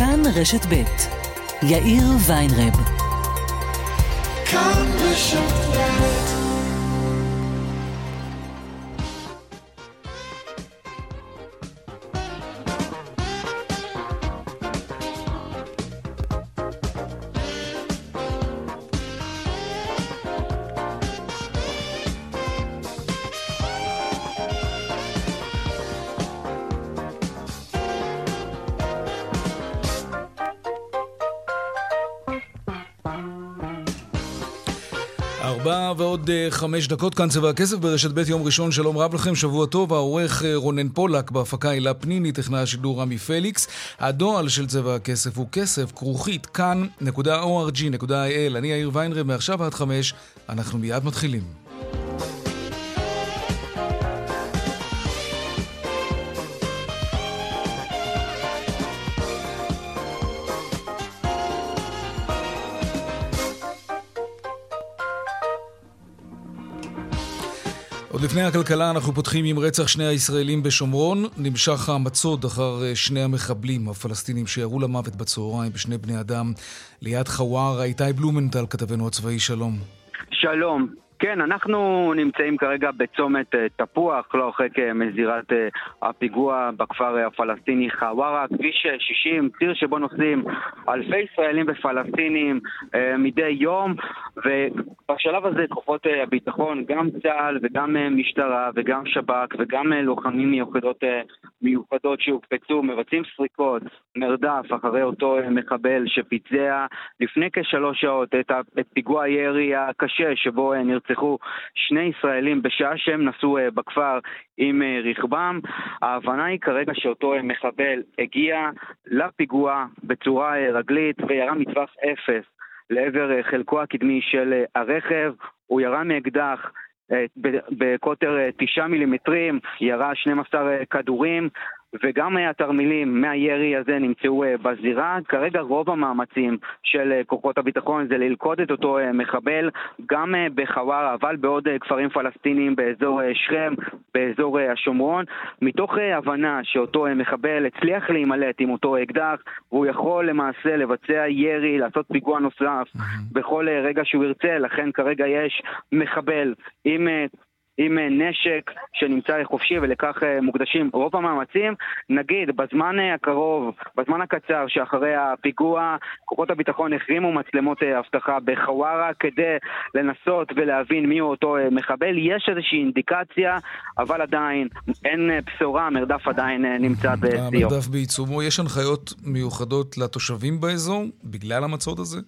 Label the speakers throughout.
Speaker 1: כאן רשת ב' יאיר ויינרב. כאן רשת
Speaker 2: חמש דקות, כאן צבע הכסף ברשת ב' יום ראשון, שלום רב לכם, שבוע טוב, העורך אה, רונן פולק, בהפקה הילה פניני, טכנאי השידור רמי פליקס. הדועל של צבע הכסף הוא כסף, כרוכית, כאן.org.il. אני יאיר ויינרב, מעכשיו עד חמש, אנחנו מיד מתחילים. עוד לפני הכלכלה אנחנו פותחים עם רצח שני הישראלים בשומרון. נמשך המצוד אחר אה, שני המחבלים הפלסטינים שירו למוות בצהריים בשני בני אדם ליד חווארה. איתי בלומנטל, כתבנו הצבאי, שלום.
Speaker 3: שלום. כן, אנחנו נמצאים כרגע בצומת אה, תפוח, לא הרחק אה, מזירת אה, הפיגוע בכפר הפלסטיני חווארה, כביש 60, ציר שבו נוסעים אלפי ישראלים ופלסטינים מדי יום, ובשלב הזה כוחות הביטחון, גם צה"ל וגם משטרה וגם שב"כ וגם לוחמים מיוחדות, מיוחדות שהוקפצו, מבצעים סריקות, מרדף אחרי אותו מחבל שפיצע לפני כשלוש שעות את, פיגוע הירי הקשה שבו נרצחו נרצחו שני ישראלים בשעה שהם נסעו אה, בכפר עם אה, רכבם. ההבנה היא כרגע שאותו אה, מחבל הגיע לפיגוע בצורה רגלית וירה מטווח אפס לעבר חלקו הקדמי של הרכב. הוא ירה מאקדח בקוטר 9 מילימטרים, ירה 12 כדורים, וגם התרמילים מהירי הזה נמצאו אה, בזירה. כרגע רוב המאמצים של אה, כוחות הביטחון זה ללכוד את אותו אה, מחבל גם בחווארה, אבל בעוד כפרים פלסטיניים באזור שכם, באזור השומרון, מתוך הבנה שאותו מחבל הצליח להימלט עם אותו אקדח, והוא יכול למעשה לבצע ירי, לעשות פיגוע נוסף בכל רגע שהוא ירצה, לכן כרגע יש מחבל עם עם אה, נשק שנמצא חופשי ולכך אה, מוקדשים רוב המאמצים. נגיד, בזמן אה, הקרוב, בזמן הקצר שאחרי הפיגוע, כוחות הביטחון החרימו מצלמות אבטחה בחווארה כדי לנסות ולהבין מיהו אותו מחבל. יש איזושהי אינדיקציה, אבל עדיין אין בשורה, המרדף עדיין נמצא בשיאו.
Speaker 2: המרדף בעיצומו. יש הנחיות מיוחדות לתושבים באזור בגלל המצוד הזה?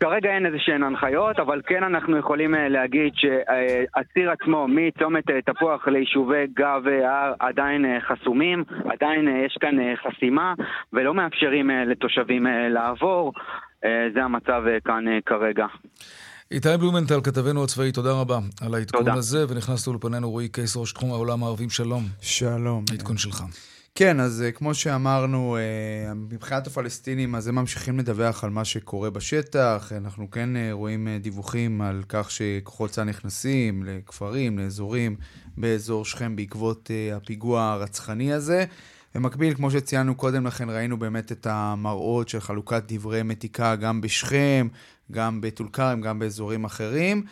Speaker 3: כרגע אין איזה שהן הנחיות, אבל כן אנחנו יכולים אה, להגיד שהציר עצמו מצומת אה, תפוח ליישובי גב והר עדיין אה, חסומים, עדיין יש כאן חסימה ולא מאפשרים לתושבים לעבור, זה המצב כאן כרגע.
Speaker 2: איתי בלומנטל, כתבנו הצבאי, תודה רבה על העדכון הזה, ונכנס לאולפנינו רועי קייס, ראש תחום העולם הערבים, שלום.
Speaker 4: שלום.
Speaker 2: העדכון שלך.
Speaker 4: כן, אז אה, כמו שאמרנו, אה, מבחינת הפלסטינים, אז הם ממשיכים לדווח על מה שקורה בשטח. אנחנו כן אה, רואים דיווחים על כך שכוחות צה"ל נכנסים לכפרים, לאזורים באזור שכם בעקבות הפיגוע הרצחני הזה. במקביל, כמו שציינו קודם לכן, ראינו באמת את המראות של חלוקת דברי מתיקה גם בשכם, גם בטול כרם, גם באזורים אחרים.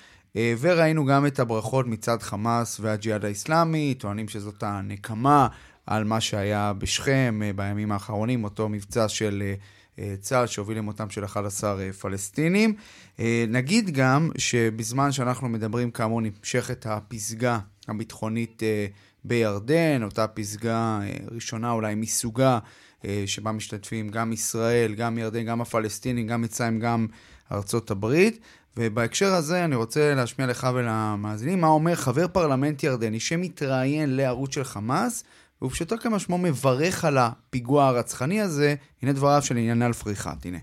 Speaker 4: וראינו גם את הברכות מצד חמאס והג'יהאד האיסלאמי, טוענים שזאת הנקמה על מה שהיה בשכם אה, בימים האחרונים, אותו מבצע של אה, אה, צה"ל שהוביל למותם של 11 פלסטינים. נגיד גם שבזמן שאנחנו מדברים, כאמור, נמשכת הפסגה הביטחונית בירדן, אותה פסגה ראשונה אולי מסוגה, שבה משתתפים גם ישראל, גם ירדן, גם הפלסטינים, גם מצרים, גם ארצות הברית. ובהקשר הזה אני רוצה להשמיע לך ולמאזינים מה אומר חבר פרלמנט ירדני שמתראיין לערוץ של חמאס ופשוטו כמשמעו מברך על הפיגוע הרצחני הזה. הנה דבריו של עניין פריחת, הנה.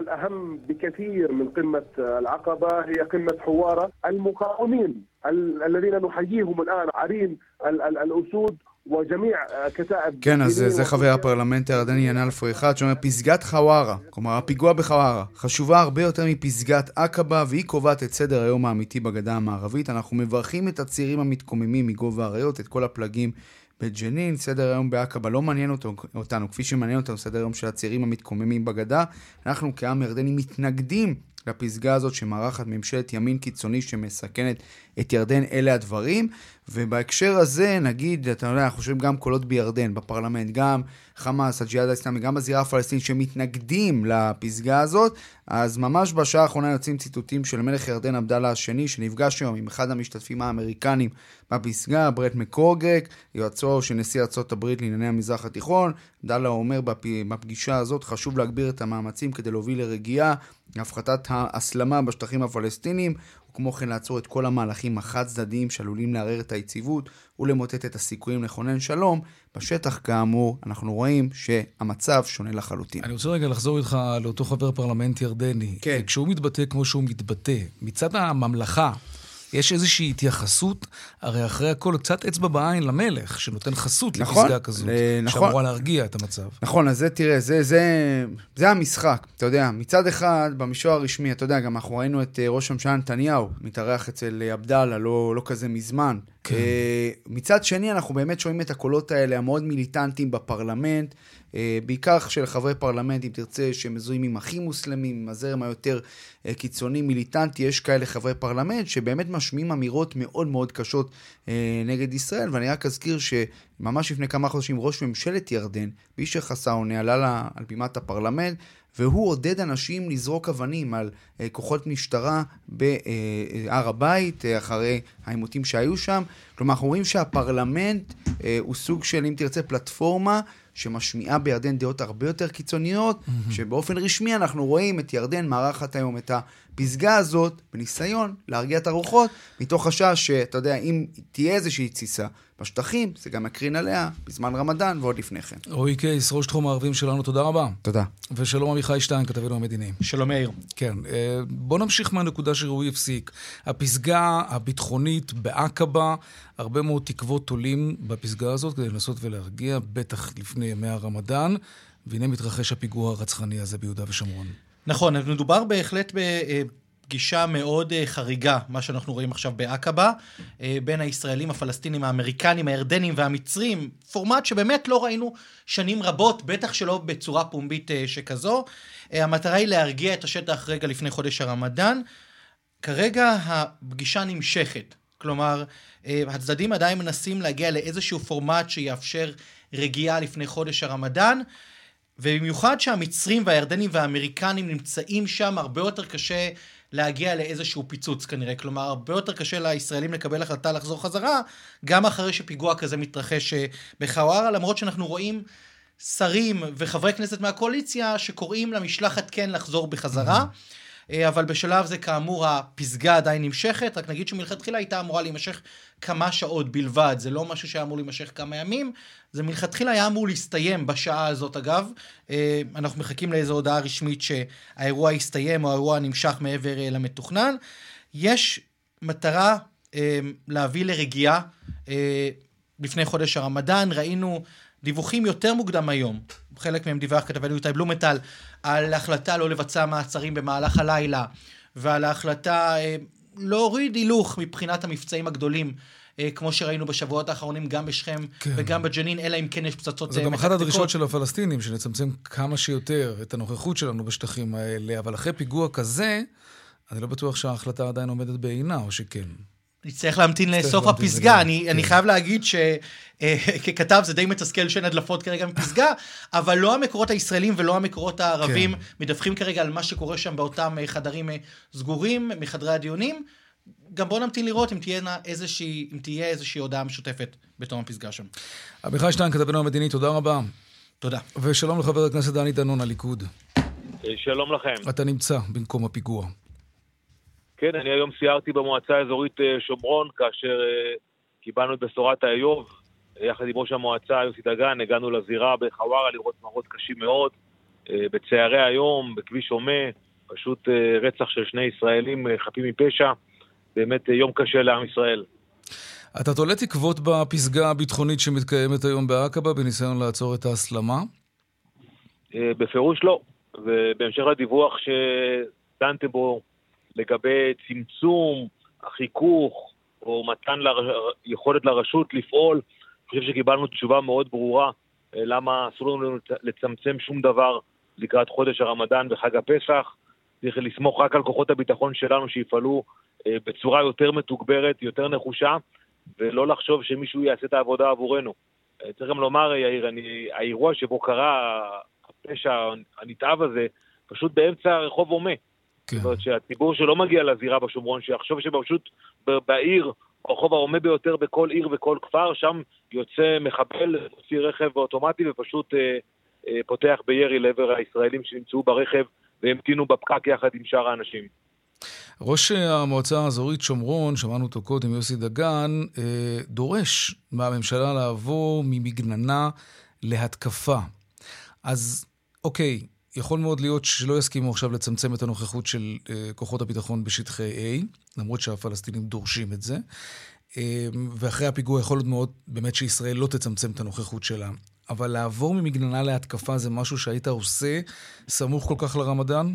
Speaker 5: الأهم بكثير من قمة العقبة هي قمة حوارة المقاومين الذين نحييهم الآن عرين الأسود
Speaker 4: כן, אז זה חבר הפרלמנט הירדני ינאל פריחת שאומר פסגת חווארה, כלומר הפיגוע בחווארה, חשובה הרבה יותר מפסגת עקבה והיא קובעת את סדר היום האמיתי בגדה המערבית. אנחנו מברכים את הצעירים המתקוממים מגובה האריות, את כל הפלגים בג'נין. סדר היום בעקבה לא מעניין אותו, אותנו, כפי שמעניין אותנו סדר היום של הצעירים המתקוממים בגדה. אנחנו כעם ירדני מתנגדים לפסגה הזאת שמארחת ממשלת ימין קיצוני שמסכנת את ירדן, אלה הדברים. ובהקשר הזה, נגיד, אתה יודע, אנחנו חושבים גם קולות בירדן, בפרלמנט, גם חמאס, הג'יהאד האסלאמי, גם הזירה הפלסטינית שמתנגדים לפסגה הזאת, אז ממש בשעה האחרונה יוצאים ציטוטים של מלך ירדן עבדאללה השני, שנפגש היום עם אחד המשתתפים האמריקנים בפסגה, ברט מקורגק, יועצו של נשיא ארה"ב לענייני המזרח התיכון. עבדאללה אומר בפגישה הזאת, חשוב להגביר את המאמצים כדי להוביל לרגיעה, להפחתת ההסלמה בשטחים הפלסטינים, וכמו כן לעצור את כל המהלכים החד צדדיים שעלולים לערער את היציבות ולמוטט את הסיכויים לכונן שלום, בשטח כאמור אנחנו רואים שהמצב שונה לחלוטין.
Speaker 2: אני רוצה רגע לחזור איתך לאותו חבר פרלמנט ירדני.
Speaker 4: כן.
Speaker 2: כשהוא מתבטא כמו שהוא מתבטא, מצד הממלכה, יש איזושהי התייחסות, הרי אחרי הכל קצת אצבע בעין למלך, שנותן חסות
Speaker 4: נכון,
Speaker 2: לפסגה כזאת,
Speaker 4: אה, נכון.
Speaker 2: שאמורה להרגיע את המצב.
Speaker 4: נכון, אז זה, תראה, זה, זה, זה המשחק, אתה יודע. מצד אחד, במישור הרשמי, אתה יודע, גם אנחנו ראינו את אה, ראש הממשלה נתניהו מתארח אצל אה, עבדאללה, לא, לא כזה מזמן.
Speaker 2: כן.
Speaker 4: אה, מצד שני, אנחנו באמת שומעים את הקולות האלה, המאוד מיליטנטיים בפרלמנט, אה, בעיקר של חברי פרלמנט, אם תרצה, שמזוהים עם אחים מוסלמים, עם הזרם היותר אה, קיצוני, מיליטנטי, יש כאלה חברי פרלמנט שבאמת משמיעים אמירות מאוד מאוד קשות נגד ישראל, ואני רק אזכיר שממש לפני כמה חודשים ראש ממשלת ירדן, בישר חסאונה, עלה לה- על בימת הפרלמנט, והוא עודד אנשים לזרוק אבנים על אה, כוחות משטרה בהר הבית, אה, אחרי העימותים שהיו שם. כלומר, אנחנו רואים שהפרלמנט אה, הוא סוג של, אם תרצה, פלטפורמה שמשמיעה בירדן דעות הרבה יותר קיצוניות, שבאופן רשמי אנחנו רואים את ירדן מארחת היום את הפסגה הזאת, בניסיון להרגיע את הרוחות, מתוך חשש שאתה יודע, אם תהיה איזושהי תסיסה בשטחים, זה גם יקרין עליה בזמן רמדאן ועוד לפני כן.
Speaker 2: רועי קייס, ראש תחום הערבים שלנו, תודה רבה.
Speaker 4: תודה.
Speaker 2: ושלום עמיחי שטיין, כתבנו המדיני.
Speaker 6: שלום יאיר.
Speaker 2: כן, אה, בוא נמשיך מהנקודה שרועי הפסיק. הפסגה הביטחונית בעקבה, הרבה מאוד תקוות תולים בפסגה הזאת כדי לנסות ולהרגיע, בטח לפני ימי הרמדאן, והנה מתרחש הפיגוע הרצחני הזה ביהודה ושומרון.
Speaker 6: נכון, אז מדובר בהחלט בפגישה מאוד אה, חריגה, מה שאנחנו רואים עכשיו בעקבה, אה, בין הישראלים, הפלסטינים, האמריקנים, הירדנים והמצרים, פורמט שבאמת לא ראינו שנים רבות, בטח שלא בצורה פומבית אה, שכזו. המטרה היא להרגיע את השטח רגע לפני חודש הרמדאן. כרגע הפגישה נמשכת, כלומר, הצדדים עדיין מנסים להגיע לאיזשהו פורמט שיאפשר רגיעה לפני חודש הרמדאן. ובמיוחד שהמצרים והירדנים והאמריקנים נמצאים שם, הרבה יותר קשה להגיע לאיזשהו פיצוץ כנראה. כלומר, הרבה יותר קשה לישראלים לקבל החלטה לחזור חזרה, גם אחרי שפיגוע כזה מתרחש אה, בחווארה, למרות שאנחנו רואים שרים וחברי כנסת מהקואליציה שקוראים למשלחת כן לחזור בחזרה. אה, אבל בשלב זה כאמור הפסגה עדיין נמשכת, רק נגיד שמלכתחילה הייתה אמורה להימשך כמה שעות בלבד, זה לא משהו שהיה אמור להימשך כמה ימים, זה מלכתחילה היה אמור להסתיים בשעה הזאת אגב, אה, אנחנו מחכים לאיזו הודעה רשמית שהאירוע יסתיים או האירוע נמשך מעבר אה, למתוכנן. יש מטרה אה, להביא לרגיעה לפני חודש הרמדאן, ראינו דיווחים יותר מוקדם היום, חלק מהם דיווח כתבנו איתי בלומנטל, על החלטה לא לבצע מעצרים במהלך הלילה, ועל ההחלטה להוריד הילוך מבחינת המבצעים הגדולים. אה, כמו שראינו בשבועות האחרונים, גם בשכם
Speaker 2: כן.
Speaker 6: וגם בג'נין, אלא אם כן יש פצצות
Speaker 2: זה
Speaker 6: אה,
Speaker 2: גם אחת
Speaker 6: מתקתקות.
Speaker 2: הדרישות של הפלסטינים, שנצמצם כמה שיותר את הנוכחות שלנו בשטחים האלה, אבל אחרי פיגוע כזה, אני לא בטוח שההחלטה עדיין עומדת בעינה, או שכן.
Speaker 6: נצטרך להמתין לסוף הפסגה. אני,
Speaker 2: כן.
Speaker 6: אני חייב להגיד שככתב זה די מתסכל שאין הדלפות כרגע מפסגה, אבל לא המקורות הישראלים ולא המקורות הערבים
Speaker 2: כן.
Speaker 6: מדווחים כרגע על מה שקורה שם באותם אה, חדרים אה, סגורים, מחדרי הדיונים. גם בואו נמתין לראות אם תהיה איזושהי, אם תהיה איזושהי הודעה משותפת בתום הפסגה שם.
Speaker 2: עמיחי שטיין, כתבנו המדיני, תודה רבה.
Speaker 6: תודה.
Speaker 2: ושלום לחבר הכנסת דני דנון, הליכוד.
Speaker 7: שלום לכם.
Speaker 2: אתה נמצא במקום הפיגוע.
Speaker 7: כן, אני היום סיירתי במועצה האזורית אה, שומרון, כאשר אה, קיבלנו את בשורת האיוב. אה, יחד עם ראש המועצה יוסי דגן, הגענו לזירה בחווארה לראות מראות קשים מאוד. בצהרי היום, בכביש הומה, פשוט רצח של שני ישראלים חפים מפשע. באמת יום קשה לעם ישראל.
Speaker 2: אתה תולה תקוות בפסגה הביטחונית שמתקיימת היום בעקבה בניסיון לעצור את ההסלמה?
Speaker 7: בפירוש לא. ובהמשך לדיווח שדנתם בו לגבי צמצום החיכוך או מתן לר... יכולת לרשות לפעול, חושב שקיבלנו תשובה מאוד ברורה למה אסור לנו לצמצם שום דבר לקראת חודש הרמדאן וחג הפסח. צריך לסמוך רק על כוחות הביטחון שלנו שיפעלו בצורה יותר מתוגברת, יותר נחושה, ולא לחשוב שמישהו יעשה את העבודה עבורנו. צריך גם לומר, יאיר, אני, האירוע שבו קרה הפשע הנתעב הזה, פשוט באמצע רחוב הומה. כן. זאת אומרת שהציבור שלא מגיע לזירה בשומרון, שיחשוב שפשוט בעיר, הרחוב ההומה ביותר בכל עיר וכל כפר, שם יוצא מחבל, מוציא רכב אוטומטי ופשוט אה, אה, פותח בירי לעבר הישראלים שנמצאו ברכב והמתינו בפקק יחד עם שאר האנשים.
Speaker 2: ראש המועצה האזורית שומרון, שמענו אותו קודם, יוסי דגן, אה, דורש מהממשלה לעבור ממגננה להתקפה. אז אוקיי, יכול מאוד להיות שלא יסכימו עכשיו לצמצם את הנוכחות של אה, כוחות הביטחון בשטחי A, למרות שהפלסטינים דורשים את זה. אה, ואחרי הפיגוע יכול להיות מאוד באמת שישראל לא תצמצם את הנוכחות שלה. אבל לעבור ממגננה להתקפה זה משהו שהיית עושה סמוך כל כך לרמדאן?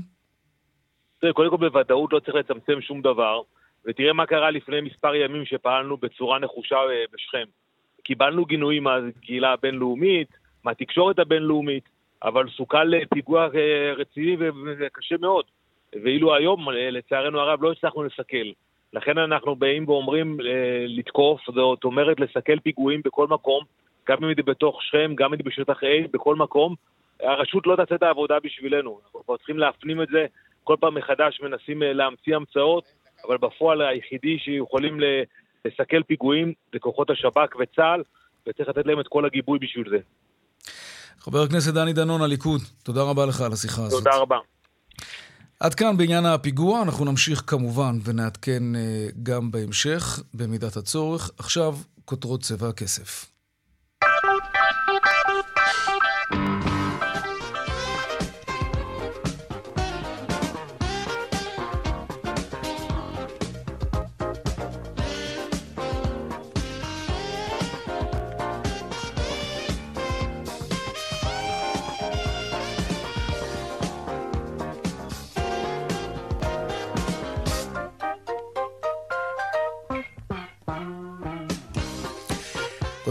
Speaker 7: תראה, קודם כל בוודאות לא צריך לצמצם שום דבר, ותראה מה קרה לפני מספר ימים שפעלנו בצורה נחושה אה, בשכם. קיבלנו גינויים מהקהילה הבינלאומית, מהתקשורת הבינלאומית, אבל סוכל פיגוע אה, רציני וקשה מאוד. ואילו היום, אה, לצערנו הרב, לא הצלחנו לסכל. לכן אנחנו באים ואומרים לתקוף, זאת אומרת לסכל פיגועים בכל מקום, גם אם זה בתוך שכם, גם אם זה בשטח A, בכל מקום. הרשות לא תעשה את העבודה בשבילנו. אנחנו צריכים להפנים את זה כל פעם מחדש מנסים אה, להמציא המצאות, אבל בפועל היחידי שיכולים לסכל פיגועים זה כוחות השב"כ וצה"ל, וצריך לתת להם את כל הגיבוי בשביל זה.
Speaker 2: חבר הכנסת דני דנון, הליכוד, תודה רבה לך על השיחה הזאת.
Speaker 7: תודה רבה.
Speaker 2: עד כאן בעניין הפיגוע, אנחנו נמשיך כמובן ונעדכן אה, גם בהמשך, במידת הצורך. עכשיו, כותרות צבע הכסף.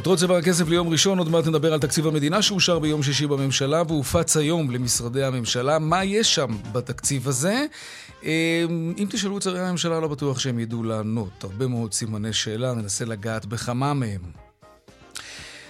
Speaker 2: כותרות צבע הכסף ליום ראשון, עוד מעט נדבר על תקציב המדינה שאושר ביום שישי בממשלה והופץ היום למשרדי הממשלה. מה יש שם בתקציב הזה? אה, אם תשאלו את שרי הממשלה, לא בטוח שהם ידעו לענות. הרבה מאוד סימני שאלה, ננסה לגעת בכמה מהם.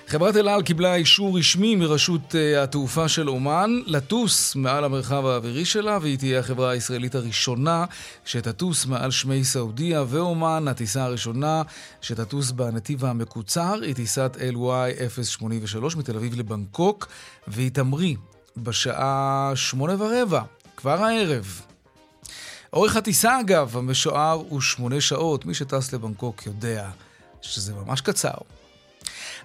Speaker 2: חברת אל על קיבלה אישור רשמי מרשות uh, התעופה של אומן לטוס מעל המרחב האווירי שלה, והיא תהיה החברה הישראלית הראשונה שתטוס מעל שמי סעודיה ואומן. הטיסה הראשונה שתטוס בנתיב המקוצר היא טיסת LY 083 מתל אביב לבנקוק, והיא תמריא בשעה שמונה ורבע, כבר הערב. אורך הטיסה, אגב, המשוער הוא שמונה שעות. מי שטס לבנקוק יודע שזה ממש קצר.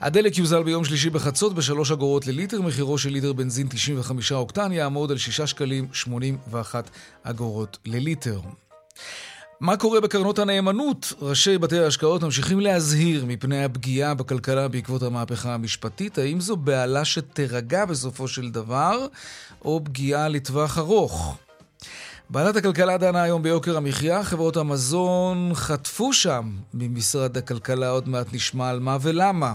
Speaker 2: הדלק יוזל ביום שלישי בחצות ב-3 אגורות לליטר, מחירו של ליטר בנזין 95 אוקטן יעמוד על 6 שקלים 81 אגורות לליטר. מה קורה בקרנות הנאמנות? ראשי בתי ההשקעות ממשיכים להזהיר מפני הפגיעה בכלכלה בעקבות המהפכה המשפטית. האם זו בהלה שתירגע בסופו של דבר, או פגיעה לטווח ארוך? ועדת הכלכלה דנה היום ביוקר המחיה, חברות המזון חטפו שם ממשרד הכלכלה, עוד מעט נשמע על מה ולמה.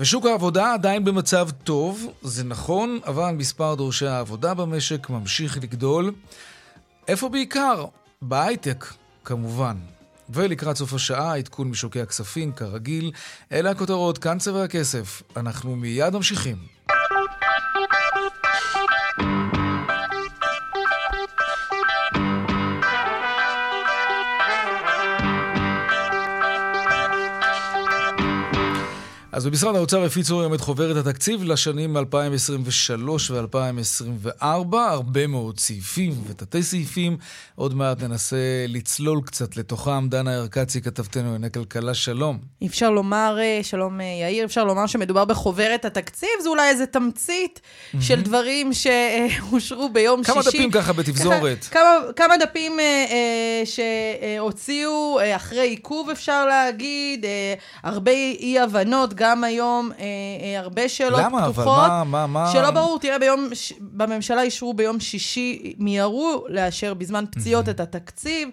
Speaker 2: ושוק העבודה עדיין במצב טוב, זה נכון, אבל מספר דורשי העבודה במשק ממשיך לגדול. איפה בעיקר? בהייטק, כמובן. ולקראת סוף השעה, עדכון משוקי הכספים, כרגיל. אלה הכותרות, כאן צבע הכסף. אנחנו מיד ממשיכים. אז במשרד האוצר הפיצו היום את חוברת התקציב לשנים 2023 ו-2024, הרבה מאוד סעיפים ותתי סעיפים. עוד מעט ננסה לצלול קצת לתוכם. דנה ארקצי, כתבתנו לענייני כלכלה, שלום.
Speaker 8: אפשר לומר, אה, שלום אה, יאיר, אפשר לומר שמדובר בחוברת התקציב, זה אולי איזה תמצית mm-hmm. של דברים שאושרו ביום
Speaker 2: כמה
Speaker 8: שישי.
Speaker 2: כמה דפים ככה בתפזורת.
Speaker 8: ככה, כמה, כמה דפים אה, אה, שהוציאו אה, אחרי עיכוב, אפשר להגיד, אה, הרבה אי-הבנות, גם... גם היום אה, אה, הרבה שאלות
Speaker 2: למה?
Speaker 8: פתוחות.
Speaker 2: למה? אבל מה, מה, מה...
Speaker 8: שלא ברור, תראה, ביום, ש... בממשלה אישרו ביום שישי, מיהרו לאשר בזמן פציעות את התקציב.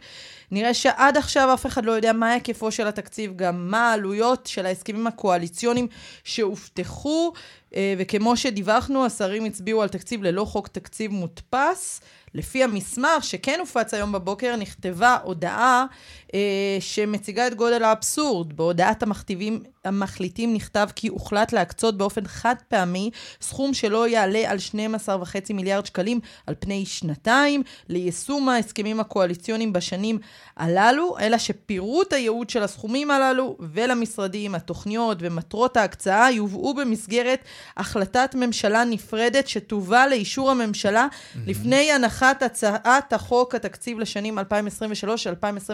Speaker 8: נראה שעד עכשיו אף אחד לא יודע מה היקפו של התקציב, גם מה העלויות של ההסכמים הקואליציוניים שהובטחו, אה, וכמו שדיווחנו, השרים הצביעו על תקציב ללא חוק תקציב מודפס. לפי המסמך שכן הופץ היום בבוקר, נכתבה הודעה אה, שמציגה את גודל האבסורד. בהודעת המכתיבים, המחליטים נכתב כי הוחלט להקצות באופן חד פעמי סכום שלא יעלה על 12.5 מיליארד שקלים על פני שנתיים ליישום ההסכמים הקואליציוניים בשנים הללו, אלא שפירוט הייעוד של הסכומים הללו ולמשרדים, התוכניות ומטרות ההקצאה יובאו במסגרת החלטת ממשלה נפרדת שתובא לאישור הממשלה mm-hmm. לפני הנחת הצעת החוק התקציב לשנים 2023-2024.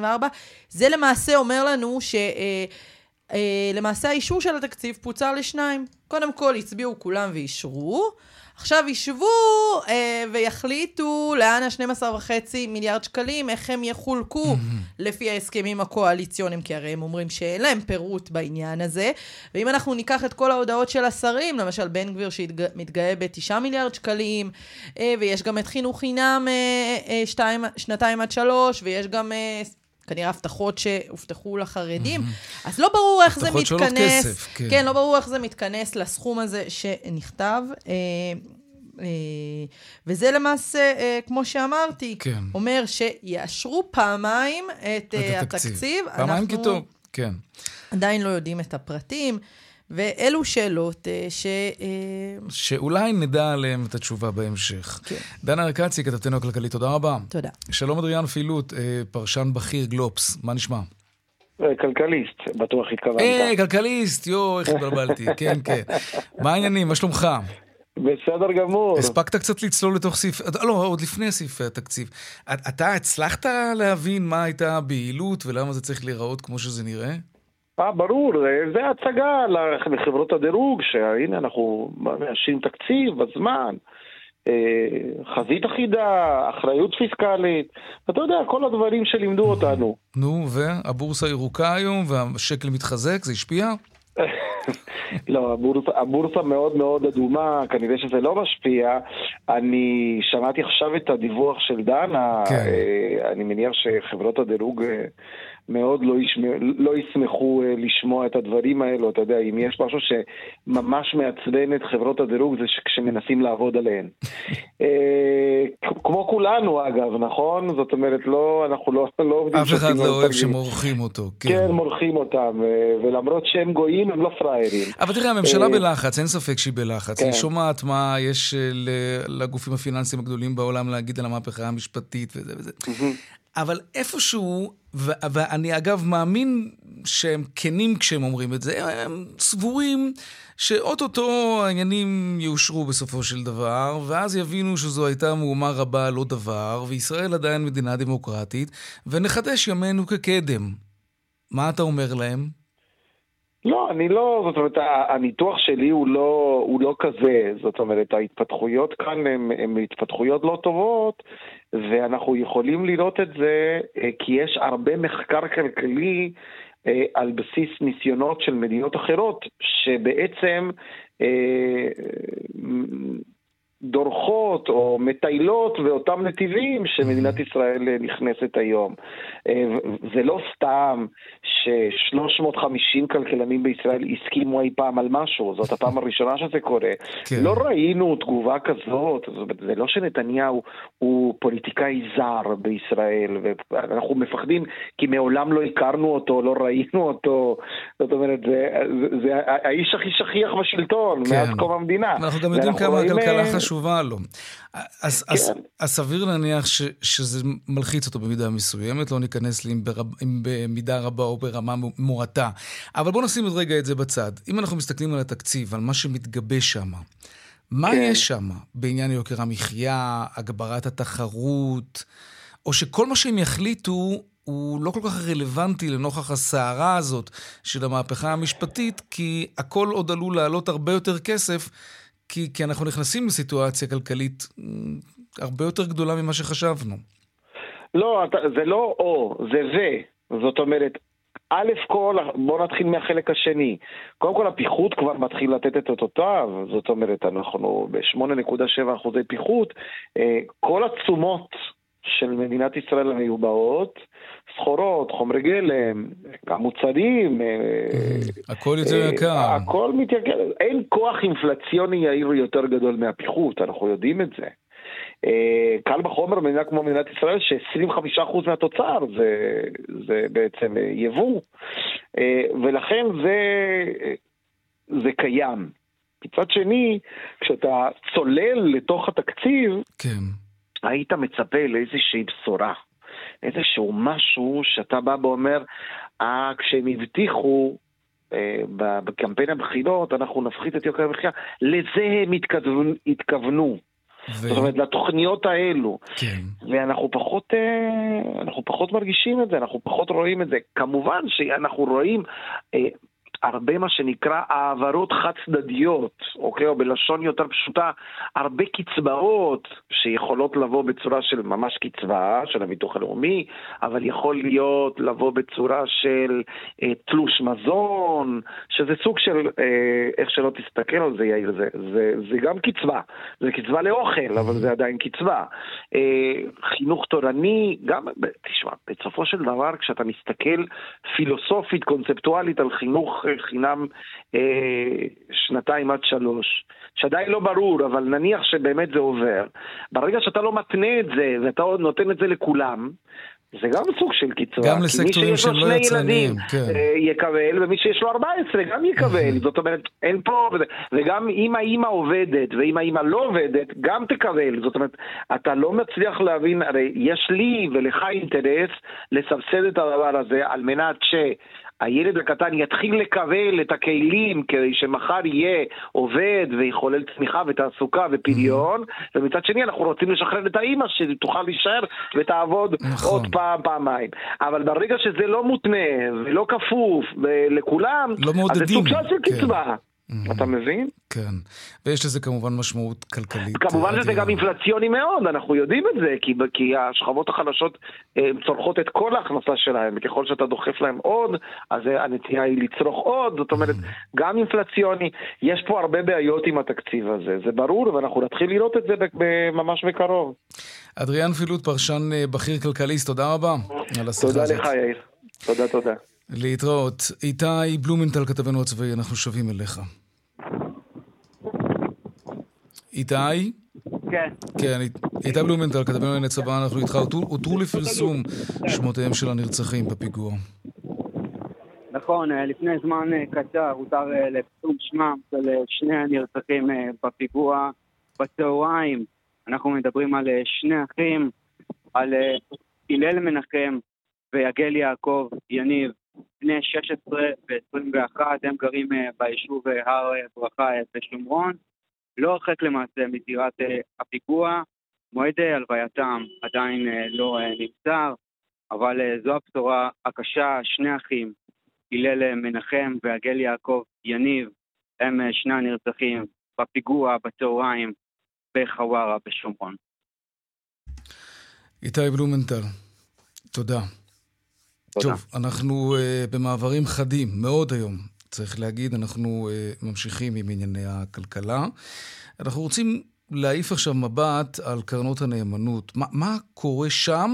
Speaker 8: זה למעשה אומר לנו ש... אה, אה, למעשה האישור של התקציב פוצר לשניים. קודם כל הצביעו כולם ואישרו, עכשיו ישבו אה, ויחליטו לאן ה-12.5 מיליארד שקלים, איך הם יחולקו. לפי ההסכמים הקואליציוניים, כי הרי הם אומרים שאין להם פירוט בעניין הזה. ואם אנחנו ניקח את כל ההודעות של השרים, למשל בן גביר שמתגאה ב-9 מיליארד שקלים, אה, ויש גם את חינוך חינם אה, אה, שתיים, שנתיים עד שלוש, ויש גם... אה, כנראה הבטחות שהובטחו לחרדים, mm-hmm. אז לא ברור איך זה מתכנס, הבטחות שעולות כסף, כן. כן, לא ברור איך זה מתכנס לסכום הזה שנכתב. אה, אה, וזה למעשה, אה, כמו שאמרתי, כן. אומר שיאשרו פעמיים את, את התקציב. התקציב.
Speaker 2: פעמיים כי טוב, כן.
Speaker 8: עדיין לא יודעים את הפרטים. ואלו שאלות אה, ש...
Speaker 2: אה, שאולי נדע עליהן את התשובה בהמשך. כן. דנה ארקצי, כתבתנו הכלכלית, תודה רבה.
Speaker 8: תודה.
Speaker 2: שלום אדריאן פילוט, אה, פרשן בכיר גלובס, מה נשמע?
Speaker 9: כלכליסט, בטוח התכוונת.
Speaker 2: אה, כלכליסט, יואו, איך התבלבלתי, כן, כן. מה העניינים, מה שלומך?
Speaker 9: בסדר גמור.
Speaker 2: הספקת קצת לצלול לתוך סעיף, לא, עוד לפני סעיף התקציב. אתה הצלחת להבין מה הייתה הבהילות ולמה זה צריך להיראות כמו שזה נראה?
Speaker 9: אה, ברור, זה הצגה לחברות הדירוג, שהנה אנחנו מאשרים תקציב בזמן, אה, חזית אחידה, אחריות פיסקלית, אתה יודע, כל הדברים שלימדו אותנו.
Speaker 2: נו, והבורסה ירוקה היום והשקל מתחזק, זה השפיע?
Speaker 9: לא, הבורסה, הבורסה מאוד מאוד אדומה, כנראה שזה לא משפיע. אני שמעתי עכשיו את הדיווח של דנה, כן. אה, אני מניח שחברות הדירוג אה, מאוד לא, ישמע, לא ישמחו uh, לשמוע את הדברים האלו, אתה יודע, אם יש משהו שממש מעצבן את חברות הדירוג זה כשמנסים לעבוד עליהן. uh, כמו כולנו אגב, נכון? זאת אומרת, לא, אנחנו לא, לא
Speaker 2: עובדים... אף אחד לא אוהב שמורחים אותו,
Speaker 9: כן. כן, מורחים אותם, uh, ולמרות שהם גויים, הם לא פראיירים.
Speaker 2: אבל תראה, הממשלה בלחץ, אין ספק שהיא בלחץ. כן. היא שומעת מה יש לגופים הפיננסיים הגדולים בעולם להגיד על המהפכה המשפטית וזה וזה. אבל איפשהו, ו- ואני אגב מאמין שהם כנים כשהם אומרים את זה, הם סבורים שאו-טו-טו העניינים יאושרו בסופו של דבר, ואז יבינו שזו הייתה מהומה רבה לא דבר, וישראל עדיין מדינה דמוקרטית, ונחדש ימינו כקדם. מה אתה אומר להם?
Speaker 9: לא, אני לא, זאת אומרת, הניתוח שלי הוא לא, הוא לא כזה, זאת אומרת, ההתפתחויות כאן הן התפתחויות לא טובות, ואנחנו יכולים לראות את זה אה, כי יש הרבה מחקר כלכלי אה, על בסיס ניסיונות של מדינות אחרות, שבעצם אה, דורכות או מטיילות באותם נתיבים שמדינת ישראל נכנסת היום. זה לא סתם ש-350 כלכלנים בישראל הסכימו אי פעם על משהו, זאת הפעם הראשונה שזה קורה. כן. לא ראינו תגובה כזאת, זה לא שנתניהו הוא פוליטיקאי זר בישראל, ואנחנו מפחדים כי מעולם לא הכרנו אותו, לא ראינו אותו, זאת אומרת, זה, זה, זה האיש הכי שכיח בשלטון כן. מאז קום המדינה.
Speaker 2: אנחנו גם יודעים כמה הכלכלה אה, חשובה לו. אז, כן. אז, אז סביר להניח ש, שזה מלחיץ אותו במידה מסוימת, לא ניכנס לי אם, ברב, אם במידה רבה או ברמה מועטה. אבל בואו נשים את רגע את זה בצד. אם אנחנו מסתכלים על התקציב, על מה שמתגבש שם, מה כן. יש שם בעניין יוקר המחיה, הגברת התחרות, או שכל מה שהם יחליטו הוא לא כל כך רלוונטי לנוכח הסערה הזאת של המהפכה המשפטית, כי הכל עוד עלול לעלות הרבה יותר כסף כי, כי אנחנו נכנסים לסיטואציה כלכלית הרבה יותר גדולה ממה שחשבנו.
Speaker 9: לא, זה לא או, זה ו. זאת אומרת, א' כל, בואו נתחיל מהחלק השני. קודם כל הפיחות כבר מתחיל לתת את אותותיו, זאת אומרת, אנחנו ב-8.7 אחוזי פיחות. אה, כל התשומות של מדינת ישראל המיובאות, סחורות, חומרי גלם, גם מוצרים. אה,
Speaker 2: הכל יותר
Speaker 9: אה,
Speaker 2: יקר.
Speaker 9: הכל מתייקר. אין כוח אינפלציוני יאיר יותר גדול מהפיחות, אנחנו יודעים את זה. אה, קל בחומר במדינה כמו מדינת ישראל, ש-25% מהתוצר זה, זה בעצם יבוא, ולכן זה, זה קיים. מצד שני, כשאתה צולל לתוך התקציב,
Speaker 2: כן.
Speaker 9: היית מצפה לאיזושהי בשורה, איזשהו משהו שאתה בא ואומר, אה, כשהם הבטיחו אה, בקמפיין הבחירות, אנחנו נפחית את יוקר המחיה, לזה הם התכוונו. התכוונו.
Speaker 2: ו...
Speaker 9: זאת אומרת, לתוכניות האלו.
Speaker 2: כן.
Speaker 9: ואנחנו פחות, אה, אנחנו פחות מרגישים את זה, אנחנו פחות רואים את זה. כמובן שאנחנו רואים אה, הרבה מה שנקרא העברות חד צדדיות, אוקיי? או בלשון יותר פשוטה, הרבה קצבאות שיכולות לבוא בצורה של ממש קצבה של הביטוח הלאומי, אבל יכול להיות לבוא בצורה של אה, תלוש מזון, שזה סוג של, אה, איך שלא תסתכל על זה יאיר, זה, זה, זה גם קצבה, זה קצבה לאוכל, אבל זה עדיין קצבה. אה, חינוך תורני, גם, תשמע, בסופו של דבר כשאתה מסתכל פילוסופית, קונספטואלית על חינוך אה, חינם אה, שנתיים עד שלוש, שעדיין לא ברור, אבל נניח שבאמת זה עובר, ברגע שאתה לא מתנה את זה ואתה עוד נותן את זה לכולם, זה גם סוג של קצבה.
Speaker 2: גם לסקטורים
Speaker 9: שיש לו
Speaker 2: שהם לא
Speaker 9: שני
Speaker 2: יצרניים,
Speaker 9: ילדים,
Speaker 2: כן.
Speaker 9: אה, יקבל, ומי שיש לו 14 גם יקבל. זאת אומרת, אין פה... וגם אם האימא עובדת, ואם האימא לא עובדת, גם תקבל. זאת אומרת, אתה לא מצליח להבין, הרי יש לי ולך אינטרס לסבסד את הדבר הזה, על מנת ש... הילד הקטן יתחיל לקבל את הכלים כדי שמחר יהיה עובד ויחולל צמיחה ותעסוקה ופריון, ומצד שני אנחנו רוצים לשחרר את האימא שתוכל להישאר ותעבוד
Speaker 2: נכון.
Speaker 9: עוד פעם, פעמיים. אבל ברגע שזה לא מותנה ולא כפוף ו- לכולם,
Speaker 2: לא
Speaker 9: אז זה. סוג של
Speaker 2: כן.
Speaker 9: קצבה. אתה מבין?
Speaker 2: כן. ויש לזה כמובן משמעות כלכלית.
Speaker 9: כמובן שזה גם. אינפלציוני מאוד, אנחנו יודעים את זה, כי, כי השכבות החלשות אה, צורכות את כל ההכנסה שלהם, וככל שאתה דוחף להם עוד, אז הנטייה היא לצרוך עוד, זאת אומרת, גם אינפלציוני, יש פה הרבה בעיות עם התקציב הזה, זה ברור, ואנחנו נתחיל לראות את זה ממש בקרוב.
Speaker 2: אדריאן פילוט, פרשן אה, בכיר כלכליסט, תודה רבה על השיחה
Speaker 9: תודה
Speaker 2: הזאת.
Speaker 9: לך, יאיר. תודה, תודה.
Speaker 2: להתראות. איתי בלומנטל, כתבנו הצבאי, אנחנו שבים אליך. איתי?
Speaker 3: כן.
Speaker 2: כן, איתי בלומנטל, כתבנו לענייני צבא, אנחנו איתך. הותרו- לפרסום שמותיהם של הנרצחים בפיגוע.
Speaker 3: נכון, אה, לפני זמן אה, קצר הותר אה, לפרסום שמם של שני הנרצחים בפיגוע בצהריים. אנחנו מדברים על שני אחים, על הלל מנחם ויגל יעקב יניב, בני 16 ו-21, הם גרים ביישוב הר ברכה בשומרון, לא הרחק למעשה מזירת אה, הפיגוע. מועד אה, הלווייתם עדיין אה, לא נמסר, אבל זו הבשורה הקשה, שני אחים הלל מנחם והגל יעקב יניב הם שני הנרצחים בפיגוע בצהריים בחווארה בשומרון.
Speaker 2: איתי בלומנטל, תודה.
Speaker 3: תודה.
Speaker 2: טוב, אנחנו uh, במעברים חדים מאוד היום, צריך להגיד, אנחנו uh, ממשיכים עם ענייני הכלכלה. אנחנו רוצים להעיף עכשיו מבט על קרנות הנאמנות. מה, מה קורה שם,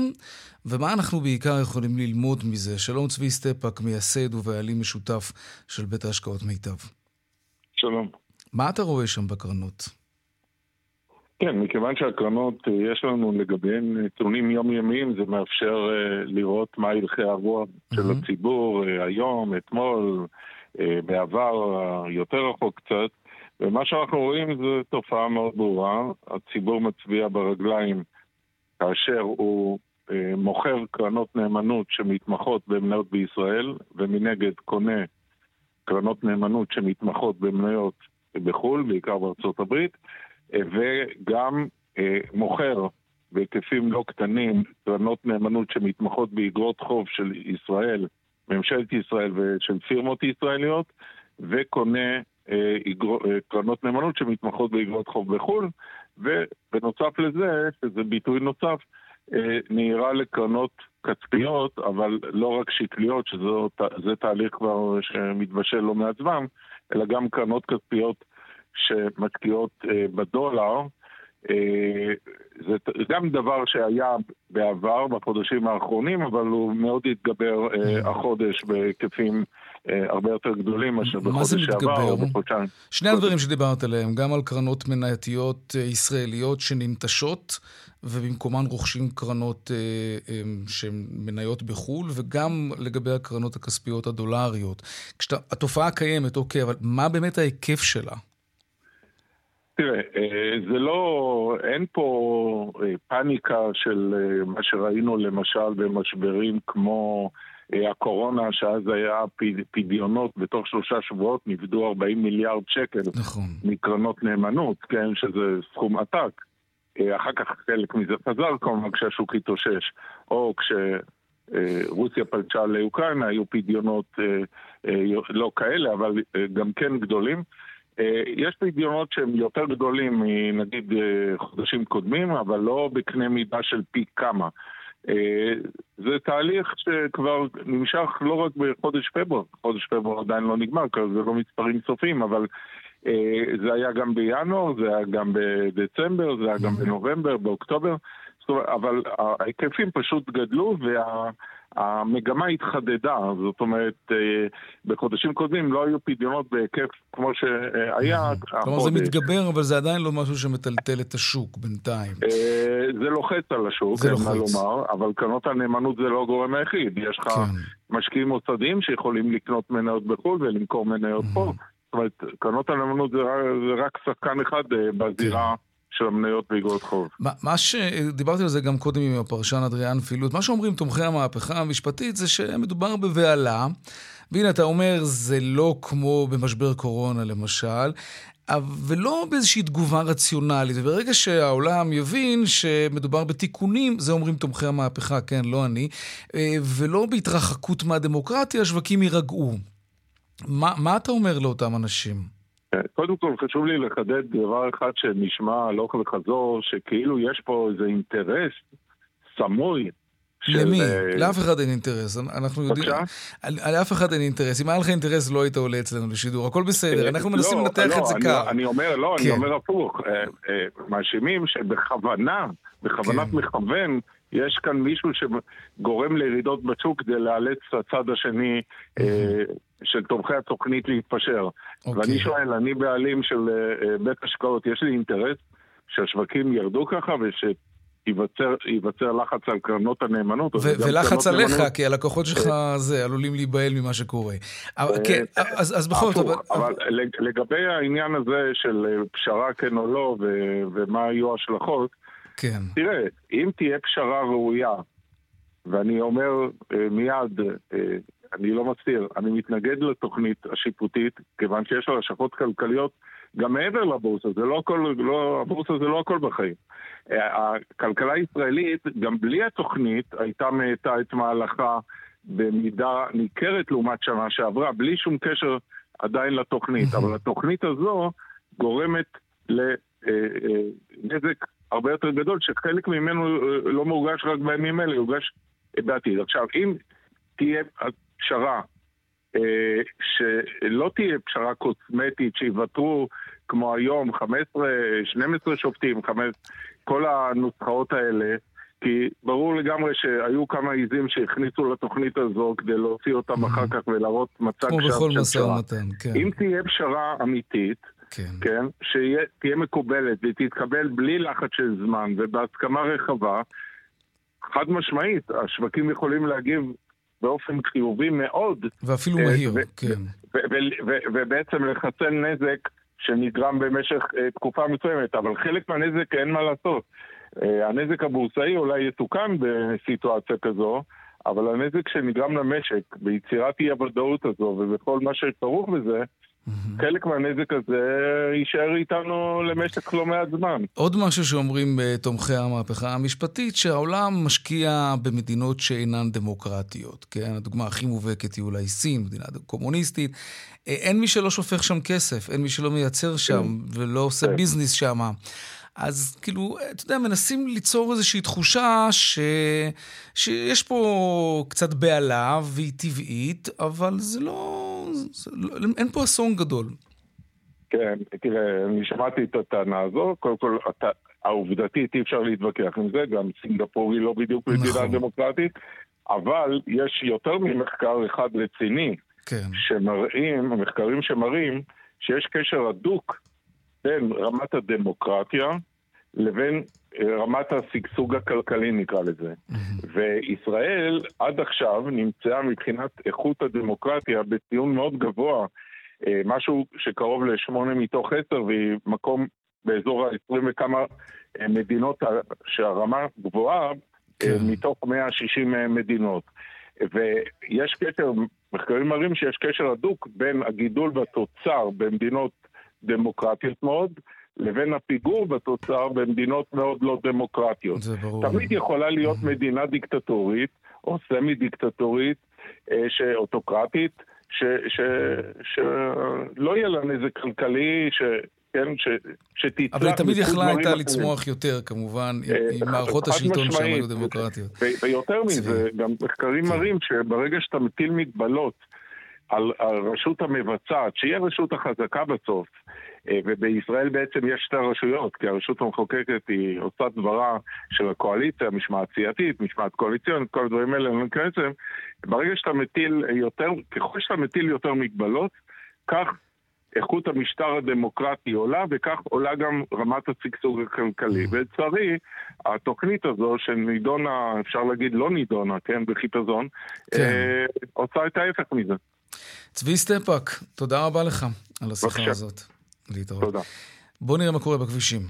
Speaker 2: ומה אנחנו בעיקר יכולים ללמוד מזה? שלום צבי סטפאק, מייסד ובעלים משותף של בית ההשקעות מיטב.
Speaker 10: שלום.
Speaker 2: מה אתה רואה שם בקרנות?
Speaker 10: כן, מכיוון שהקרנות, אה, יש לנו לגביהן נתונים יומיומיים, זה מאפשר אה, לראות מה הלכי הרוח של
Speaker 2: מהמם.
Speaker 10: הציבור אה, היום, אתמול, אה, בעבר היותר רחוק קצת, ומה שאנחנו רואים זה תופעה מאוד ברורה. הציבור מצביע ברגליים כאשר הוא אה, מוכר קרנות נאמנות שמתמחות במניות בישראל, ומנגד קונה קרנות נאמנות שמתמחות במניות בחו"ל, בעיקר בארצות הברית. אה, וגם אה, מוכר בהיקפים לא קטנים קרנות נאמנות שמתמחות באגרות חוב של ישראל, ממשלת ישראל ושל פירמות ישראליות, וקונה אה, אה, קרנות נאמנות שמתמחות באגרות חוב בחו"ל, ובנוסף לזה, שזה ביטוי נוסף, אה, נהירה לקרנות כספיות, אבל לא רק שקליות, שזה תהליך כבר שמתבשל לא מעט זמן, אלא גם קרנות כספיות שמשקיעות בדולר, זה גם דבר שהיה בעבר, בחודשים האחרונים, אבל הוא מאוד התגבר אה, החודש בהיקפים אה, הרבה יותר גדולים מאשר בחודש שעבר או בחודשיים.
Speaker 2: שני הדברים שדיברת עליהם, גם על קרנות מנייתיות ישראליות שננטשות, ובמקומן רוכשים קרנות אה, שהן מניות בחו"ל, וגם לגבי הקרנות הכספיות הדולריות. כשאתה, התופעה קיימת, אוקיי, אבל מה באמת ההיקף שלה?
Speaker 10: תראה, אה, זה לא, אין פה אה, פאניקה של אה, מה שראינו למשל במשברים כמו הקורונה, שאז היה פדיונות, בתוך שלושה שבועות נפדו 40 מיליארד שקל
Speaker 2: נכון.
Speaker 10: מקרנות נאמנות, כן, שזה סכום עתק. אחר כך חלק מזה חזר כמובן כשהשוק התאושש, או כשרוסיה פלשה לאוקראינה, היו פדיונות לא כאלה, אבל גם כן גדולים. אה, יש פדיונות שהם יותר גדולים מנגיד אה, חודשים קודמים, אבל לא בקנה מידה של פי כמה. אה, זה תהליך שכבר נמשך לא רק בחודש פברואר, חודש פברואר עדיין לא נגמר, כי זה לא מספרים סופיים, אבל זה היה גם בינואר, זה היה גם בדצמבר, זה היה גם בנובמבר, באוקטובר, אבל ההיקפים פשוט גדלו וה... המגמה התחדדה, זאת אומרת, אה, בחודשים קודמים לא היו פדיונות בהיקף כמו שהיה
Speaker 2: החודש. כלומר זה מתגבר, אבל זה עדיין לא משהו שמטלטל את השוק בינתיים.
Speaker 10: אה, זה לוחץ על השוק, אין מה לומר, אבל קרנות הנאמנות זה לא הגורם היחיד. יש לך כן. משקיעים מוסדיים שיכולים לקנות מניות בחו"ל ולמכור מניות פה. זאת אומרת, קרנות הנאמנות זה רק שחקן אחד אה, בזירה. של המניות באגרות חוב. מה,
Speaker 2: מה שדיברתי על זה גם קודם עם הפרשן אדריאן פילוט, מה שאומרים תומכי המהפכה המשפטית זה שמדובר בבהלה, והנה אתה אומר זה לא כמו במשבר קורונה למשל, ולא באיזושהי תגובה רציונלית. וברגע שהעולם יבין שמדובר בתיקונים, זה אומרים תומכי המהפכה, כן, לא אני, אה, ולא בהתרחקות מהדמוקרטיה, השווקים יירגעו. מה, מה אתה אומר לאותם אנשים?
Speaker 10: קודם כל חשוב לי לחדד דבר אחד שנשמע הלוך וחזור, שכאילו יש פה איזה אינטרס סמוי
Speaker 2: למי? אה, לאף אחד אין אינטרס. אנחנו יודעים... בבקשה? לאף אחד אין אינטרס. אם היה לך אינטרס לא היית עולה אצלנו לשידור. הכל בסדר, אה, אנחנו מנסים לא, לנתח את זה
Speaker 10: לא,
Speaker 2: קר.
Speaker 10: אני אומר, לא, אני כן. אומר הפוך. אה, מאשימים שבכוונה, בכוונת כן. מכוון, יש כאן מישהו שגורם לירידות בשוק כדי לאלץ הצד השני של תומכי התוכנית להתפשר. אוקיי. ואני שואל, אני בעלים של בית השקעות, יש לי אינטרס שהשווקים ירדו ככה וש... ייווצר לחץ על קרנות הנאמנות.
Speaker 2: ולחץ עליך, נאמנות... כי הלקוחות שלך אה, זה, עלולים להיבהל ממה שקורה. אה, כן, אז, אז בכל זאת...
Speaker 10: אבל לגבי העניין הזה של אה, פשרה כן או לא, ומה יהיו ההשלכות,
Speaker 2: כן.
Speaker 10: תראה, אם תהיה פשרה ראויה, ואני אומר מיד, אני לא מסתיר, אני מתנגד לתוכנית השיפוטית, כיוון שיש לה השלכות כלכליות גם מעבר לבורסה, זה לא הכל, לא, הבורסה זה לא הכל בחיים. הכלכלה הישראלית, גם בלי התוכנית, הייתה מאטה את מהלכה במידה ניכרת לעומת שנה שעברה, בלי שום קשר עדיין לתוכנית. אבל התוכנית הזו גורמת לנזק אה, אה, הרבה יותר גדול, שחלק ממנו אה, לא מורגש רק בימים אלה, יורגש בעתיד. עכשיו, אם תהיה פשרה שלא תהיה פשרה קוסמטית שיוותרו כמו היום 15, 12 שופטים, 15, כל הנוסחאות האלה, כי ברור לגמרי שהיו כמה עיזים שהכניסו לתוכנית הזו כדי להוציא אותם אחר כך ולהראות מצג
Speaker 2: שווא של פשרה. כמו בכל משא ומתן, כן.
Speaker 10: אם תהיה פשרה אמיתית,
Speaker 2: כן.
Speaker 10: כן, שתהיה מקובלת ותתקבל בלי לחץ של זמן ובהסכמה רחבה, חד משמעית, השווקים יכולים להגיב באופן חיובי מאוד.
Speaker 2: ואפילו מהיר, כן.
Speaker 10: ובעצם לחסן נזק שנגרם במשך אה, תקופה מסוימת, אבל חלק מהנזק אין מה לעשות. אה, הנזק הבורסאי אולי יתוקן בסיטואציה כזו, אבל הנזק שנגרם למשק ביצירת אי הוודאות הזו ובכל מה שכרוך בזה, Mm-hmm. חלק מהנזק הזה יישאר איתנו למשך לא מעט זמן.
Speaker 2: עוד משהו שאומרים אה, תומכי המהפכה המשפטית, שהעולם משקיע במדינות שאינן דמוקרטיות. כן, הדוגמה הכי מובהקת היא אולי סין, מדינה קומוניסטית. אה, אין מי שלא שופך שם כסף, אין מי שלא מייצר שם כן. ולא עושה כן. ביזנס שם. אז כאילו, אתה יודע, מנסים ליצור איזושהי תחושה ש... שיש פה קצת בהלה והיא טבעית, אבל זה לא... זה לא... אין פה אסון גדול.
Speaker 10: כן, תראה, אני שמעתי את הטענה הזו. קודם כל, העובדתית אי אפשר להתווכח עם זה, גם סינגפור היא לא בדיוק מדינה
Speaker 2: נכון.
Speaker 10: דמוקרטית, אבל יש יותר ממחקר אחד רציני
Speaker 2: כן.
Speaker 10: שמראים, מחקרים שמראים שיש קשר הדוק בין רמת הדמוקרטיה לבין אה, רמת השגשוג הכלכלי נקרא לזה. וישראל עד עכשיו נמצאה מבחינת איכות הדמוקרטיה בציון מאוד גבוה, אה, משהו שקרוב לשמונה מתוך עשר והיא מקום באזור ה-20 וכמה אה, מדינות שהרמה גבוהה
Speaker 2: כן.
Speaker 10: מתוך 160 מדינות. ויש קשר, מחקרים מראים שיש קשר הדוק בין הגידול בתוצר במדינות דמוקרטיות מאוד, לבין הפיגור בתוצר במדינות מאוד לא דמוקרטיות.
Speaker 2: זה ברור.
Speaker 10: תמיד יכולה להיות מדינה דיקטטורית או סמי דיקטטורית, אה, ש- אוטוקרטית, ש- ש- שלא יהיה לה נזק כלכלי, ש... כן, ש, שתצלח
Speaker 2: אבל היא תמיד יכלה הייתה. לצמוח יותר, כמובן, עם-
Speaker 10: אה,
Speaker 2: עם מערכות השלטון שם. היו דמוקרטיות.
Speaker 10: ויותר מזה, גם מחקרים. מראים שברגע שאתה מטיל מגבלות על הרשות המבצעת, שהיא הרשות החזקה בסוף, אה, ובישראל בעצם יש שתי רשויות, כי הרשות המחוקקת היא עושה דברה של הקואליציה, משמעת סיעתית, משמעת קואליציונית, כל הדברים האלה, אני לא אליהם. ברגע שאתה מטיל יותר, ככל שאתה מטיל יותר מגבלות, כך איכות המשטר הדמוקרטי עולה, וכך עולה גם רמת השגשוג הכלכלי. ולצערי, התוכנית הזו שנידונה, אפשר להגיד לא נידונה, כן, בחיפזון,
Speaker 2: כן.
Speaker 10: אה, עושה את ההפך מזה.
Speaker 2: צבי סטפאק, תודה רבה לך על השיחה
Speaker 10: בבקשה.
Speaker 2: הזאת. להתראות.
Speaker 10: תודה.
Speaker 2: בואו נראה מה קורה בכבישים.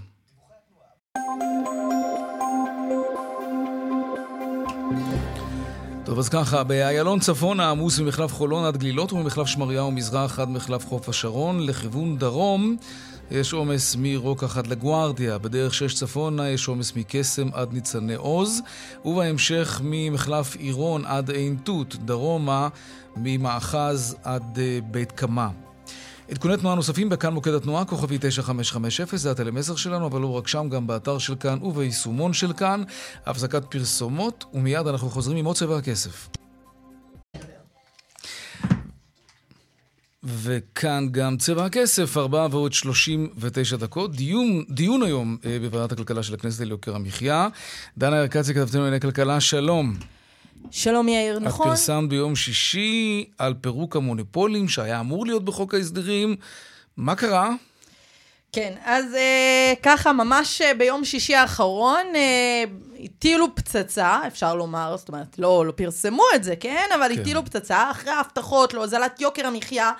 Speaker 2: טוב, אז ככה, באיילון צפונה עמוס ממחלף חולון עד גלילות וממחלף שמריהו מזרח עד מחלף חוף השרון. לכיוון דרום יש עומס מרוקח עד לגוארדיה. בדרך שש צפונה יש עומס מקסם עד ניצני עוז. ובהמשך ממחלף עירון עד עין תות. דרומה ממאחז עד אה, בית קמה. עדכוני תנועה נוספים בכאן מוקד התנועה, כוכבי 9550, זה הטלמסר שלנו, אבל לא רק שם, גם באתר של כאן וביישומון של כאן. הפסקת פרסומות, ומיד אנחנו חוזרים עם עוד צבע הכסף. וכאן גם צבע הכסף, 4 ועוד 39 דקות. דיון, דיון היום אה, בוועדת הכלכלה של הכנסת על יוקר המחיה. דנה ארקצי, כתבתנו לענייני כלכלה, שלום.
Speaker 8: שלום יאיר, נכון?
Speaker 2: את פרסמת ביום שישי על פירוק המונופולים שהיה אמור להיות בחוק ההסדרים. מה קרה?
Speaker 8: כן, אז אה, ככה, ממש אה, ביום שישי האחרון אה, הטילו פצצה, אפשר לומר, זאת אומרת, לא, לא פרסמו את זה, כן? אבל
Speaker 2: כן.
Speaker 8: הטילו פצצה אחרי ההבטחות להוזלת יוקר המחיה.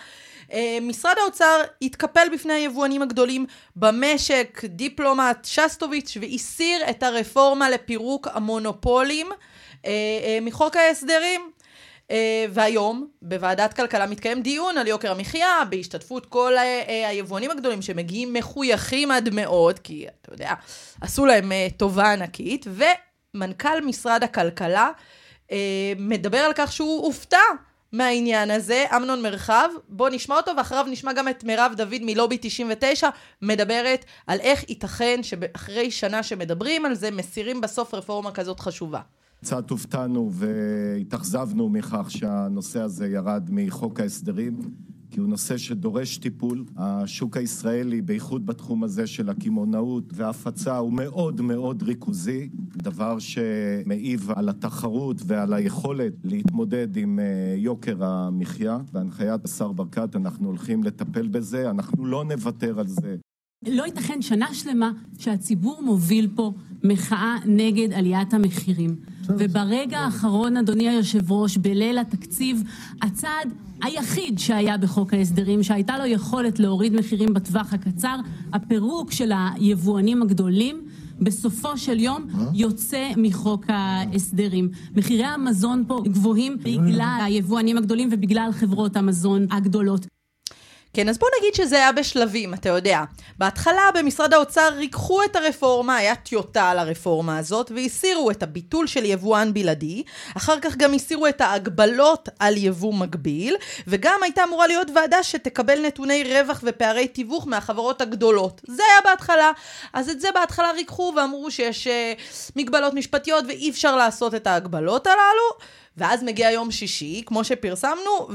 Speaker 8: אה, משרד האוצר התקפל בפני היבואנים הגדולים במשק, דיפלומט שסטוביץ', והסיר את הרפורמה לפירוק המונופולים אה, אה, מחוק ההסדרים. Uh, והיום בוועדת כלכלה מתקיים דיון על יוקר המחיה בהשתתפות כל uh, uh, היבואנים הגדולים שמגיעים מחויכים עד מאוד, כי אתה יודע, עשו להם uh, טובה ענקית, ומנכ"ל משרד הכלכלה uh, מדבר על כך שהוא הופתע מהעניין הזה, אמנון מרחב, בוא נשמע אותו ואחריו נשמע גם את מירב דוד מלובי 99 מדברת על איך ייתכן שאחרי שנה שמדברים על זה מסירים בסוף רפורמה כזאת חשובה.
Speaker 11: קצת הופתענו והתאכזבנו מכך שהנושא הזה ירד מחוק ההסדרים, כי הוא נושא שדורש טיפול. השוק הישראלי, בייחוד בתחום הזה של הקמעונאות וההפצה, הוא מאוד מאוד ריכוזי, דבר שמעיב על התחרות ועל היכולת להתמודד עם אה, יוקר המחיה. בהנחיית השר ברקת אנחנו הולכים לטפל בזה, אנחנו לא נוותר על זה.
Speaker 12: לא ייתכן שנה שלמה שהציבור מוביל פה מחאה נגד עליית המחירים. וברגע האחרון, אדוני היושב ראש, בליל התקציב, הצעד היחיד שהיה בחוק ההסדרים, שהייתה לו יכולת להוריד מחירים בטווח הקצר, הפירוק של היבואנים הגדולים, בסופו של יום יוצא מחוק ההסדרים. מחירי המזון פה גבוהים בגלל היבואנים הגדולים ובגלל חברות המזון הגדולות.
Speaker 8: כן, אז בוא נגיד שזה היה בשלבים, אתה יודע. בהתחלה במשרד האוצר ריככו את הרפורמה, היה טיוטה על הרפורמה הזאת, והסירו את הביטול של יבואן בלעדי, אחר כך גם הסירו את ההגבלות על יבוא מקביל, וגם הייתה אמורה להיות ועדה שתקבל נתוני רווח ופערי תיווך מהחברות הגדולות. זה היה בהתחלה. אז את זה בהתחלה ריככו ואמרו שיש uh, מגבלות משפטיות ואי אפשר לעשות את ההגבלות הללו. ואז מגיע יום שישי, כמו שפרסמנו,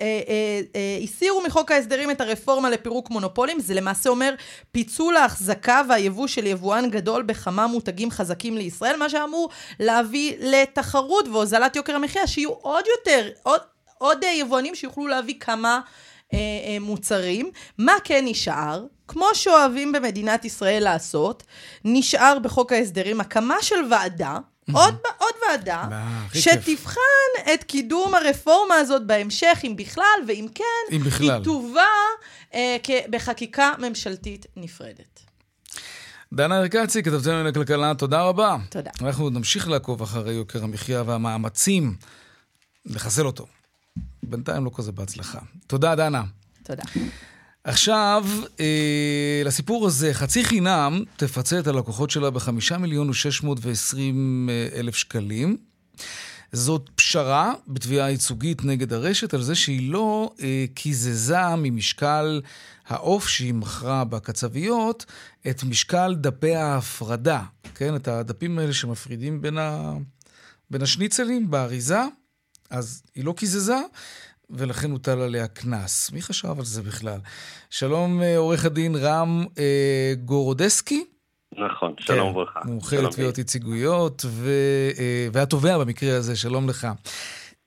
Speaker 8: והסירו מחוק ההסדרים את הרפורמה לפירוק מונופולים. זה למעשה אומר פיצול ההחזקה והיבוא של יבואן גדול בכמה מותגים חזקים לישראל, מה שאמור להביא לתחרות והוזלת יוקר המחיה, שיהיו עוד יותר, עוד, עוד יבואנים שיוכלו להביא כמה... אה, אה, מוצרים. מה כן נשאר? כמו שאוהבים במדינת ישראל לעשות, נשאר בחוק ההסדרים הקמה של ועדה, עוד, עוד ועדה, שתבחן את קידום הרפורמה הזאת בהמשך, אם בכלל, ואם כן,
Speaker 2: אם בכלל.
Speaker 8: היא תובא אה, בחקיקה ממשלתית נפרדת.
Speaker 2: דנה ארקצי, כתבתנו לכלכלה, תודה רבה.
Speaker 8: תודה.
Speaker 2: אנחנו נמשיך לעקוב אחרי יוקר המחיה והמאמצים לחסל אותו. בינתיים לא כזה בהצלחה. תודה, דנה.
Speaker 8: תודה.
Speaker 2: עכשיו, אה, לסיפור הזה, חצי חינם תפצה את הלקוחות שלה בחמישה מיליון ושש מאות ועשרים אלף שקלים. זאת פשרה בתביעה ייצוגית נגד הרשת על זה שהיא לא אה, קיזזה ממשקל העוף שהיא מכרה בקצביות את משקל דפי ההפרדה, כן? את הדפים האלה שמפרידים בין, ה... בין השניצלים באריזה, אז היא לא קיזזה, ולכן הוטל עליה קנס. מי חשב על זה בכלל? שלום, אה, עורך הדין רם אה, גורודסקי.
Speaker 13: נכון, שלום וברכה.
Speaker 2: כן, מומחה לתביעות ייצוגיות, ו... אה, והתובע במקרה הזה, שלום לך.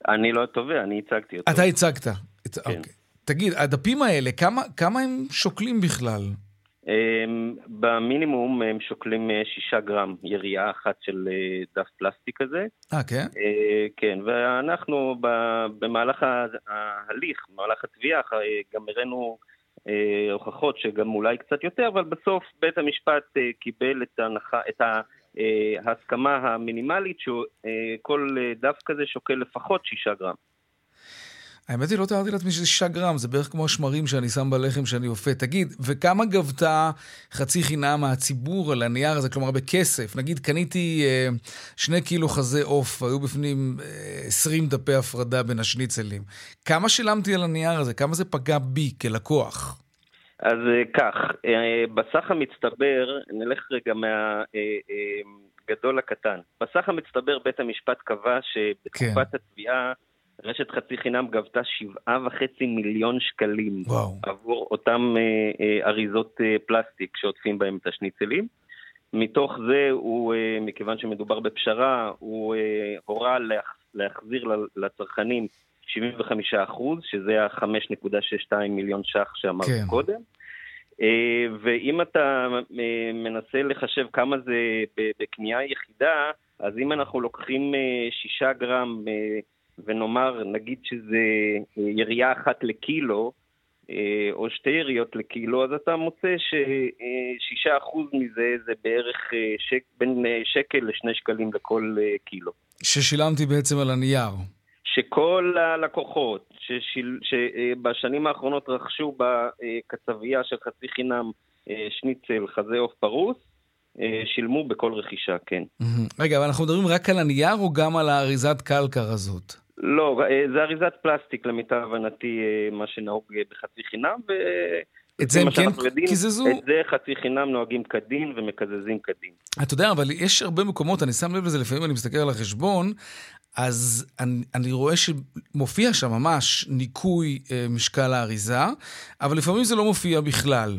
Speaker 13: אני לא התובע, אני הצגתי אותו.
Speaker 2: אתה הצגת.
Speaker 13: כן.
Speaker 2: אוקיי. תגיד, הדפים האלה, כמה, כמה הם שוקלים בכלל?
Speaker 13: אמ, במינימום הם שוקלים שישה גרם, יריעה אחת של דף פלסטיק כזה.
Speaker 2: אה, כן?
Speaker 13: כן, ואנחנו במהלך ההליך, במהלך התביעה, גם הראינו הוכחות שגם אולי קצת יותר, אבל בסוף בית המשפט קיבל את ההנחה, את ההסכמה המינימלית שכל דף כזה שוקל לפחות שישה גרם.
Speaker 2: האמת היא, לא תיארתי לעצמי שזה שישה גרם, זה בערך כמו השמרים שאני שם בלחם שאני אופה. תגיד, וכמה גבתה חצי חינם מהציבור על הנייר הזה, כלומר בכסף? נגיד, קניתי אה, שני קילו חזה עוף, היו בפנים אה, 20 דפי הפרדה בין השניצלים. כמה שילמתי על הנייר הזה? כמה זה פגע בי כלקוח?
Speaker 13: אז אה, כך, אה, בסך המצטבר, נלך רגע מהגדול אה, לקטן. בסך המצטבר בית המשפט קבע שבתקופת כן. התביעה רשת חצי חינם גבתה שבעה וחצי מיליון שקלים
Speaker 2: וואו.
Speaker 13: עבור אותם אה, אה, אריזות אה, פלסטיק שעוטפים בהם את השניצלים. מתוך זה הוא, אה, מכיוון שמדובר בפשרה, הוא אה, הורה להח, להחזיר לצרכנים 75 אחוז, שזה ה-5.62 מיליון ש"ח שאמרתי כן. קודם. אה, ואם אתה אה, מנסה לחשב כמה זה בקנייה יחידה, אז אם אנחנו לוקחים אה, שישה גרם אה, ונאמר, נגיד שזה ירייה אחת לקילו, או שתי יריות לקילו, אז אתה מוצא ששישה אחוז מזה זה בערך שק, בין שקל לשני שקלים לכל קילו.
Speaker 2: ששילמתי בעצם על הנייר.
Speaker 13: שכל הלקוחות ששיל, שבשנים האחרונות רכשו בקצבייה של חצי חינם שניצל חזה עוף פרוס, שילמו בכל רכישה, כן.
Speaker 2: רגע, אבל אנחנו מדברים רק על הנייר או גם על האריזת קלקר הזאת?
Speaker 13: לא, זה אריזת פלסטיק למיטב הבנתי, מה שנהוג בחצי חינם, ו...
Speaker 2: את זה הם כן קיזזו?
Speaker 13: את זה חצי חינם נוהגים כדין ומקזזים כדין.
Speaker 2: אתה יודע, אבל יש הרבה מקומות, אני שם לב לזה, לפעמים אני מסתכל על החשבון, אז אני, אני רואה שמופיע שם ממש ניקוי אה, משקל האריזה, אבל לפעמים זה לא מופיע בכלל.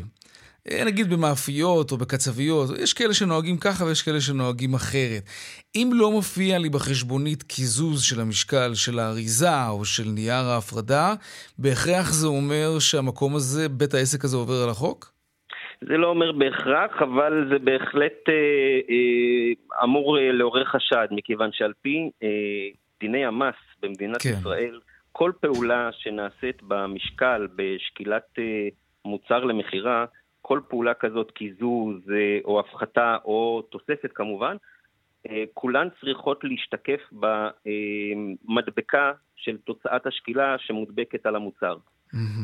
Speaker 2: אה, נגיד במאפיות או בקצביות, יש כאלה שנוהגים ככה ויש כאלה שנוהגים אחרת. אם לא מופיע לי בחשבונית קיזוז של המשקל של האריזה או של נייר ההפרדה, בהכרח זה אומר שהמקום הזה, בית העסק הזה עובר על החוק?
Speaker 13: זה לא אומר בהכרח, אבל זה בהחלט אה, אה, אמור אה, לעורר חשד, מכיוון שעל פי אה, דיני המס במדינת כן. ישראל, כל פעולה שנעשית במשקל, בשקילת אה, מוצר למכירה, כל פעולה כזאת, קיזוז אה, או הפחתה או תוספת כמובן, אה, כולן צריכות להשתקף במדבקה של תוצאת השקילה שמודבקת על המוצר.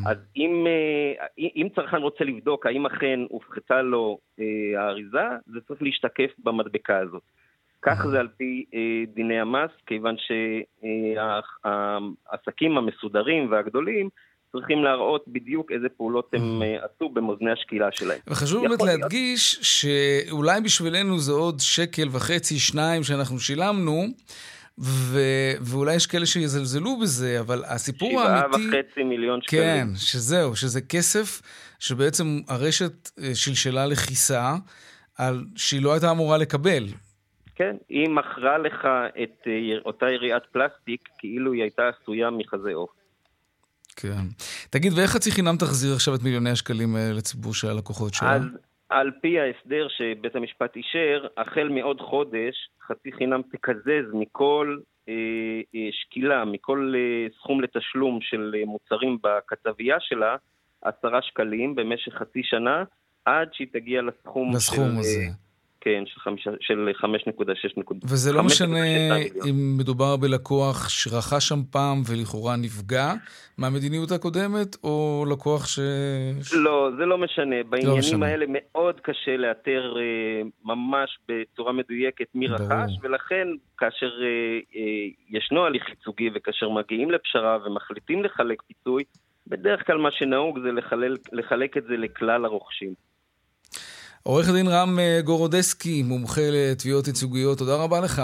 Speaker 13: אז אם, אה, אם צרכן רוצה לבדוק האם אכן הופחתה לו האריזה, זה צריך להשתקף במדבקה הזאת. כך זה על פי דיני המס, כיוון שהעסקים המסודרים והגדולים צריכים להראות בדיוק איזה פעולות הם אה, עשו במאזני השקילה שלהם.
Speaker 2: וחשוב באמת להדגיש שאולי בשבילנו זה עוד שקל וחצי, שניים שאנחנו שילמנו, ו- ואולי יש כאלה שיזלזלו בזה, אבל הסיפור
Speaker 13: שבעה
Speaker 2: האמיתי...
Speaker 13: וחצי מיליון שקלים.
Speaker 2: כן, שזהו, שזה כסף שבעצם הרשת אה, שלשלה לכיסה, על שהיא לא הייתה אמורה לקבל.
Speaker 13: כן, היא מכרה לך את אה, אותה יריעת פלסטיק כאילו היא הייתה עשויה מחזה עוף.
Speaker 2: כן. תגיד, ואיך חצי חינם תחזיר עכשיו את מיליוני השקלים האלה לציבור של הלקוחות שלה?
Speaker 13: אז על פי ההסדר שבית המשפט אישר, החל מעוד חודש, חצי חינם תקזז מכל אה, אה, שקילה, מכל אה, סכום לתשלום של אה, מוצרים בכתבייה שלה, עשרה שקלים במשך חצי שנה, עד שהיא תגיע לסכום
Speaker 2: לסכום
Speaker 13: של,
Speaker 2: הזה.
Speaker 13: כן, של של 5.6 נקודה.
Speaker 2: וזה לא
Speaker 13: 5.6
Speaker 2: משנה. אם מדובר בלקוח שרכש שם פעם ולכאורה נפגע מהמדיניות הקודמת, או לקוח ש...
Speaker 13: לא, זה לא משנה. בעניינים
Speaker 2: משנה.
Speaker 13: האלה מאוד קשה לאתר אה, ממש בצורה מדויקת מי
Speaker 2: ברור.
Speaker 13: רכש, ולכן כאשר אה, אה, ישנו הליך ייצוגי וכאשר מגיעים לפשרה ומחליטים לחלק פיצוי, בדרך כלל מה שנהוג זה לחלל, לחלק את זה לכלל הרוכשים.
Speaker 2: עורך הדין רם אה, גורודסקי, מומחה לתביעות ייצוגיות, תודה רבה לך.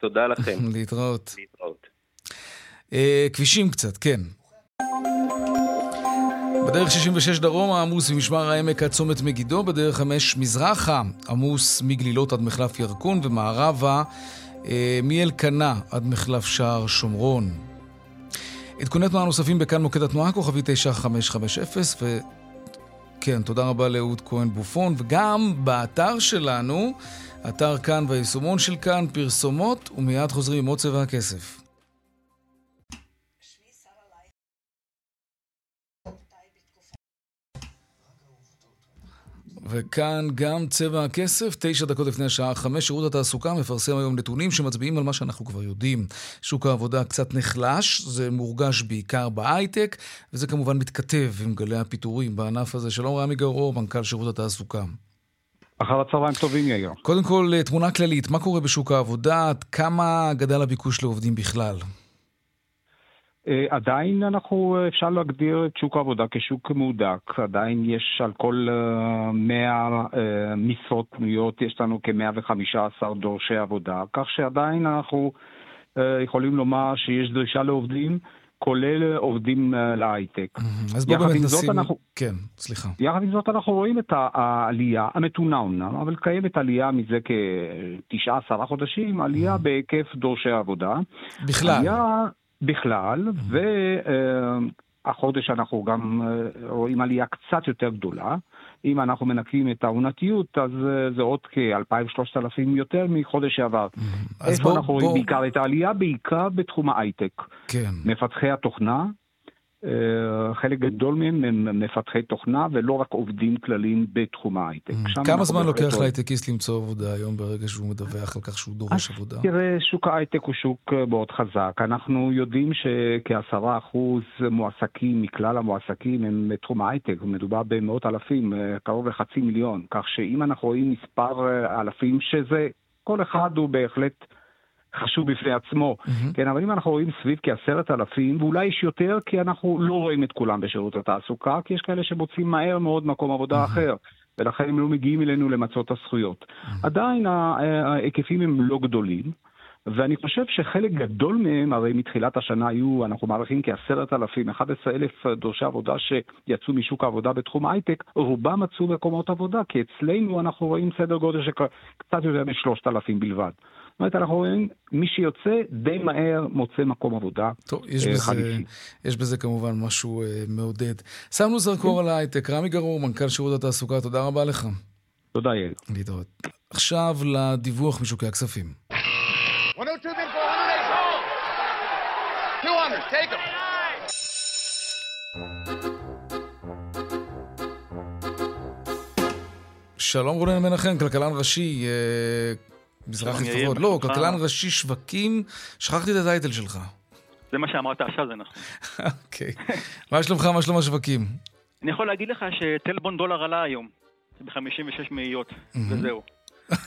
Speaker 13: תודה לכם.
Speaker 2: להתראות.
Speaker 13: להתראות.
Speaker 2: אה, כבישים קצת, כן. בדרך 66 דרומה עמוס ממשמר העמק עד צומת מגידו, בדרך 5 מזרחה עמוס מגלילות עד מחלף ירקון ומערבה אה, מאלקנה עד מחלף שער שומרון. עדכוני תנועה נוספים בכאן מוקד התנועה, כוכבי 9550, וכן, תודה רבה לאהוד כהן בופון, וגם באתר שלנו, אתר כאן והיישומון של כאן, פרסומות, ומיד חוזרים עם עוד צבע הכסף. וכאן גם צבע הכסף, תשע דקות לפני השעה חמש, שירות התעסוקה מפרסם היום נתונים שמצביעים על מה שאנחנו כבר יודעים. שוק העבודה קצת נחלש, זה מורגש בעיקר בהייטק, וזה כמובן מתכתב עם גלי הפיטורים בענף הזה. שלום רמי גרור, מנכ"ל שירות התעסוקה.
Speaker 14: אחר הצהריים טובים, יאיר.
Speaker 2: קודם כל, תמונה כללית, מה קורה בשוק העבודה? כמה גדל הביקוש לעובדים בכלל?
Speaker 14: אה, עדיין אנחנו, אה, אפשר להגדיר את שוק העבודה כשוק מהודק. עדיין יש על כל אה, 100 אה, משרות פנויות, יש לנו כ-115 דורשי עבודה, כך שעדיין אנחנו יכולים לומר שיש דרישה לעובדים, כולל עובדים להייטק.
Speaker 2: אז בואו באמת נשים...
Speaker 14: אנחנו-
Speaker 2: כן, סליחה.
Speaker 14: יחד עם זאת אנחנו רואים את העלייה, המתונה אומנם, אבל קיימת עלייה מזה כתשעה עשרה חודשים, עלייה בהיקף דורשי העבודה.
Speaker 2: בכלל.
Speaker 14: עלייה בכלל, והחודש אנחנו גם אה, רואים עלייה קצת יותר גדולה. אם אנחנו מנקים את העונתיות, אז אה, זה עוד כ-2,000-3,000 יותר מחודש שעבר.
Speaker 2: אז
Speaker 14: איפה
Speaker 2: בוא-
Speaker 14: אנחנו רואים
Speaker 2: בוא-
Speaker 14: בעיקר את העלייה? בעיקר בתחום ההייטק.
Speaker 2: כן.
Speaker 14: מפתחי התוכנה, חלק גדול מהם הם מפתחי תוכנה ולא רק עובדים כלליים בתחום ההייטק.
Speaker 2: Mm. כמה זמן לוקח. להייטקיסט למצוא עבודה היום ברגע שהוא מדווח על כך שהוא דורש עבודה?
Speaker 14: תראה, שוק ההייטק הוא שוק אה, מאוד חזק. אנחנו יודעים שכעשרה אחוז מועסקים מכלל המועסקים הם בתחום ההייטק, מדובר במאות אלפים, אה, קרוב לחצי מיליון. כך שאם אנחנו רואים מספר אה, אלפים שזה, כל אחד הוא בהחלט חשוב בפני עצמו. כן, אבל אם אנחנו רואים סביב כעשרת אלפים, ואולי יש יותר כי אנחנו לא רואים את כולם בשירות התעסוקה, כי יש כאלה שמוצאים מהר מאוד מקום עבודה אחר. ולכן הם לא מגיעים אלינו למצות את הזכויות. עדיין ה- ההיקפים הם לא גדולים, ואני חושב שחלק גדול מהם, הרי מתחילת השנה היו, אנחנו מעריכים כעשרת אלפים, 11 אלף דורשי עבודה שיצאו משוק העבודה בתחום ההייטק, רובם מצאו מקומות עבודה, כי אצלנו אנחנו רואים סדר גודל של קצת יותר משלושת אלפים בלבד. זאת אומרת, אנחנו רואים, מי שיוצא די מהר מוצא מקום עבודה
Speaker 2: טוב, יש
Speaker 14: אה,
Speaker 2: בזה. יש בזה כמובן משהו אה, מעודד. שמנו זרקור על ההייטק. רמי גרור, מנכ"ל שירות התעסוקה, תודה רבה לך.
Speaker 14: תודה, יאיר.
Speaker 2: להתראות. עכשיו לדיווח משוקי הכספים.
Speaker 15: 102 bid for 108. 200, take him.
Speaker 2: שלום רונן מנחם, כלכלן ראשי, אה, מזרחי.
Speaker 16: מה
Speaker 2: לא? כלכלן ראשי שווקים, שכחתי את הטייטל שלך.
Speaker 16: זה מה שאמרת עכשיו, זה נכון.
Speaker 2: אוקיי. מה שלומך, מה שלום השווקים?
Speaker 16: אני יכול להגיד לך שטלבון דולר עלה היום, ב-56 מאיות. וזהו.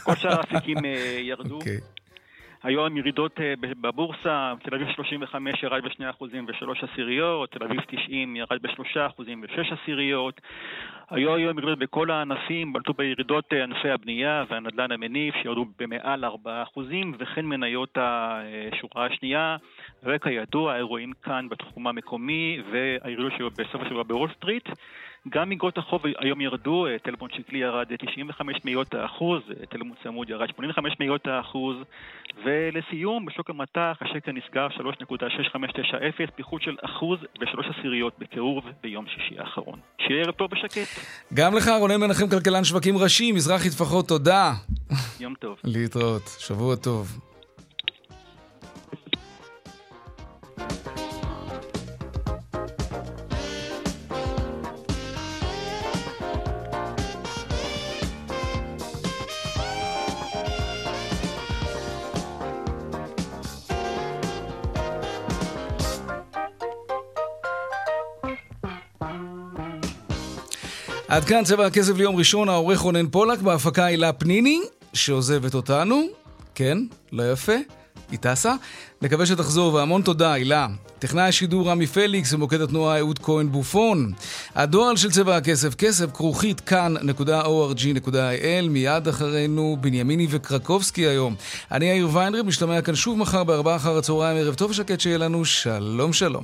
Speaker 16: כל שאר האפיקים אה, ירדו.
Speaker 2: אוקיי.
Speaker 16: היום ירידות אה, בבורסה, תל אביב 35 ירד ב-2% ו-3 עשיריות, תל אביב 90 ירד ב-3% ו-6 עשיריות. היו היום ירידות בכל הענפים, בלטו בירידות אה, ענפי הבנייה והנדל"ן המניף שירדו במעל 4% וכן מניות השורה השנייה וכידוע האירועים כאן בתחום המקומי והירידות שהיו בסוף השבוע בוול סטריט גם אגרות החוב היום ירדו, אה, טלפון שקלי ירד 95 מאיות האחוז, אה, טלפון צמוד ירד 85 מאיות האחוז, ולסיום, בשוק המטח השקל נסגר 3.6590, פיחות של אחוז ושלוש עשיריות בקירוב ביום שישי האחרון. שיהיה ערב טוב ושקט.
Speaker 2: גם לך, רונן מנחם, כלכלן שווקים ראשי, מזרחי טפחות, תודה.
Speaker 16: יום טוב.
Speaker 2: להתראות, שבוע טוב. עד כאן צבע הכסף ליום ראשון, העורך רונן פולק, בהפקה הילה פניני, שעוזבת אותנו. כן, לא יפה, היא טסה. נקווה שתחזור, והמון תודה, הילה. טכנאי השידור רמי פליקס ומוקד התנועה אהוד כהן בופון. הדואל של צבע הכסף, כסף כרוכית כאן.org.il, מיד אחרינו בנימיני וקרקובסקי היום. אני יאיר ויינרב, משתמע כאן שוב מחר בארבעה אחר הצהריים, ערב טוב ושקט שיהיה לנו, שלום שלום.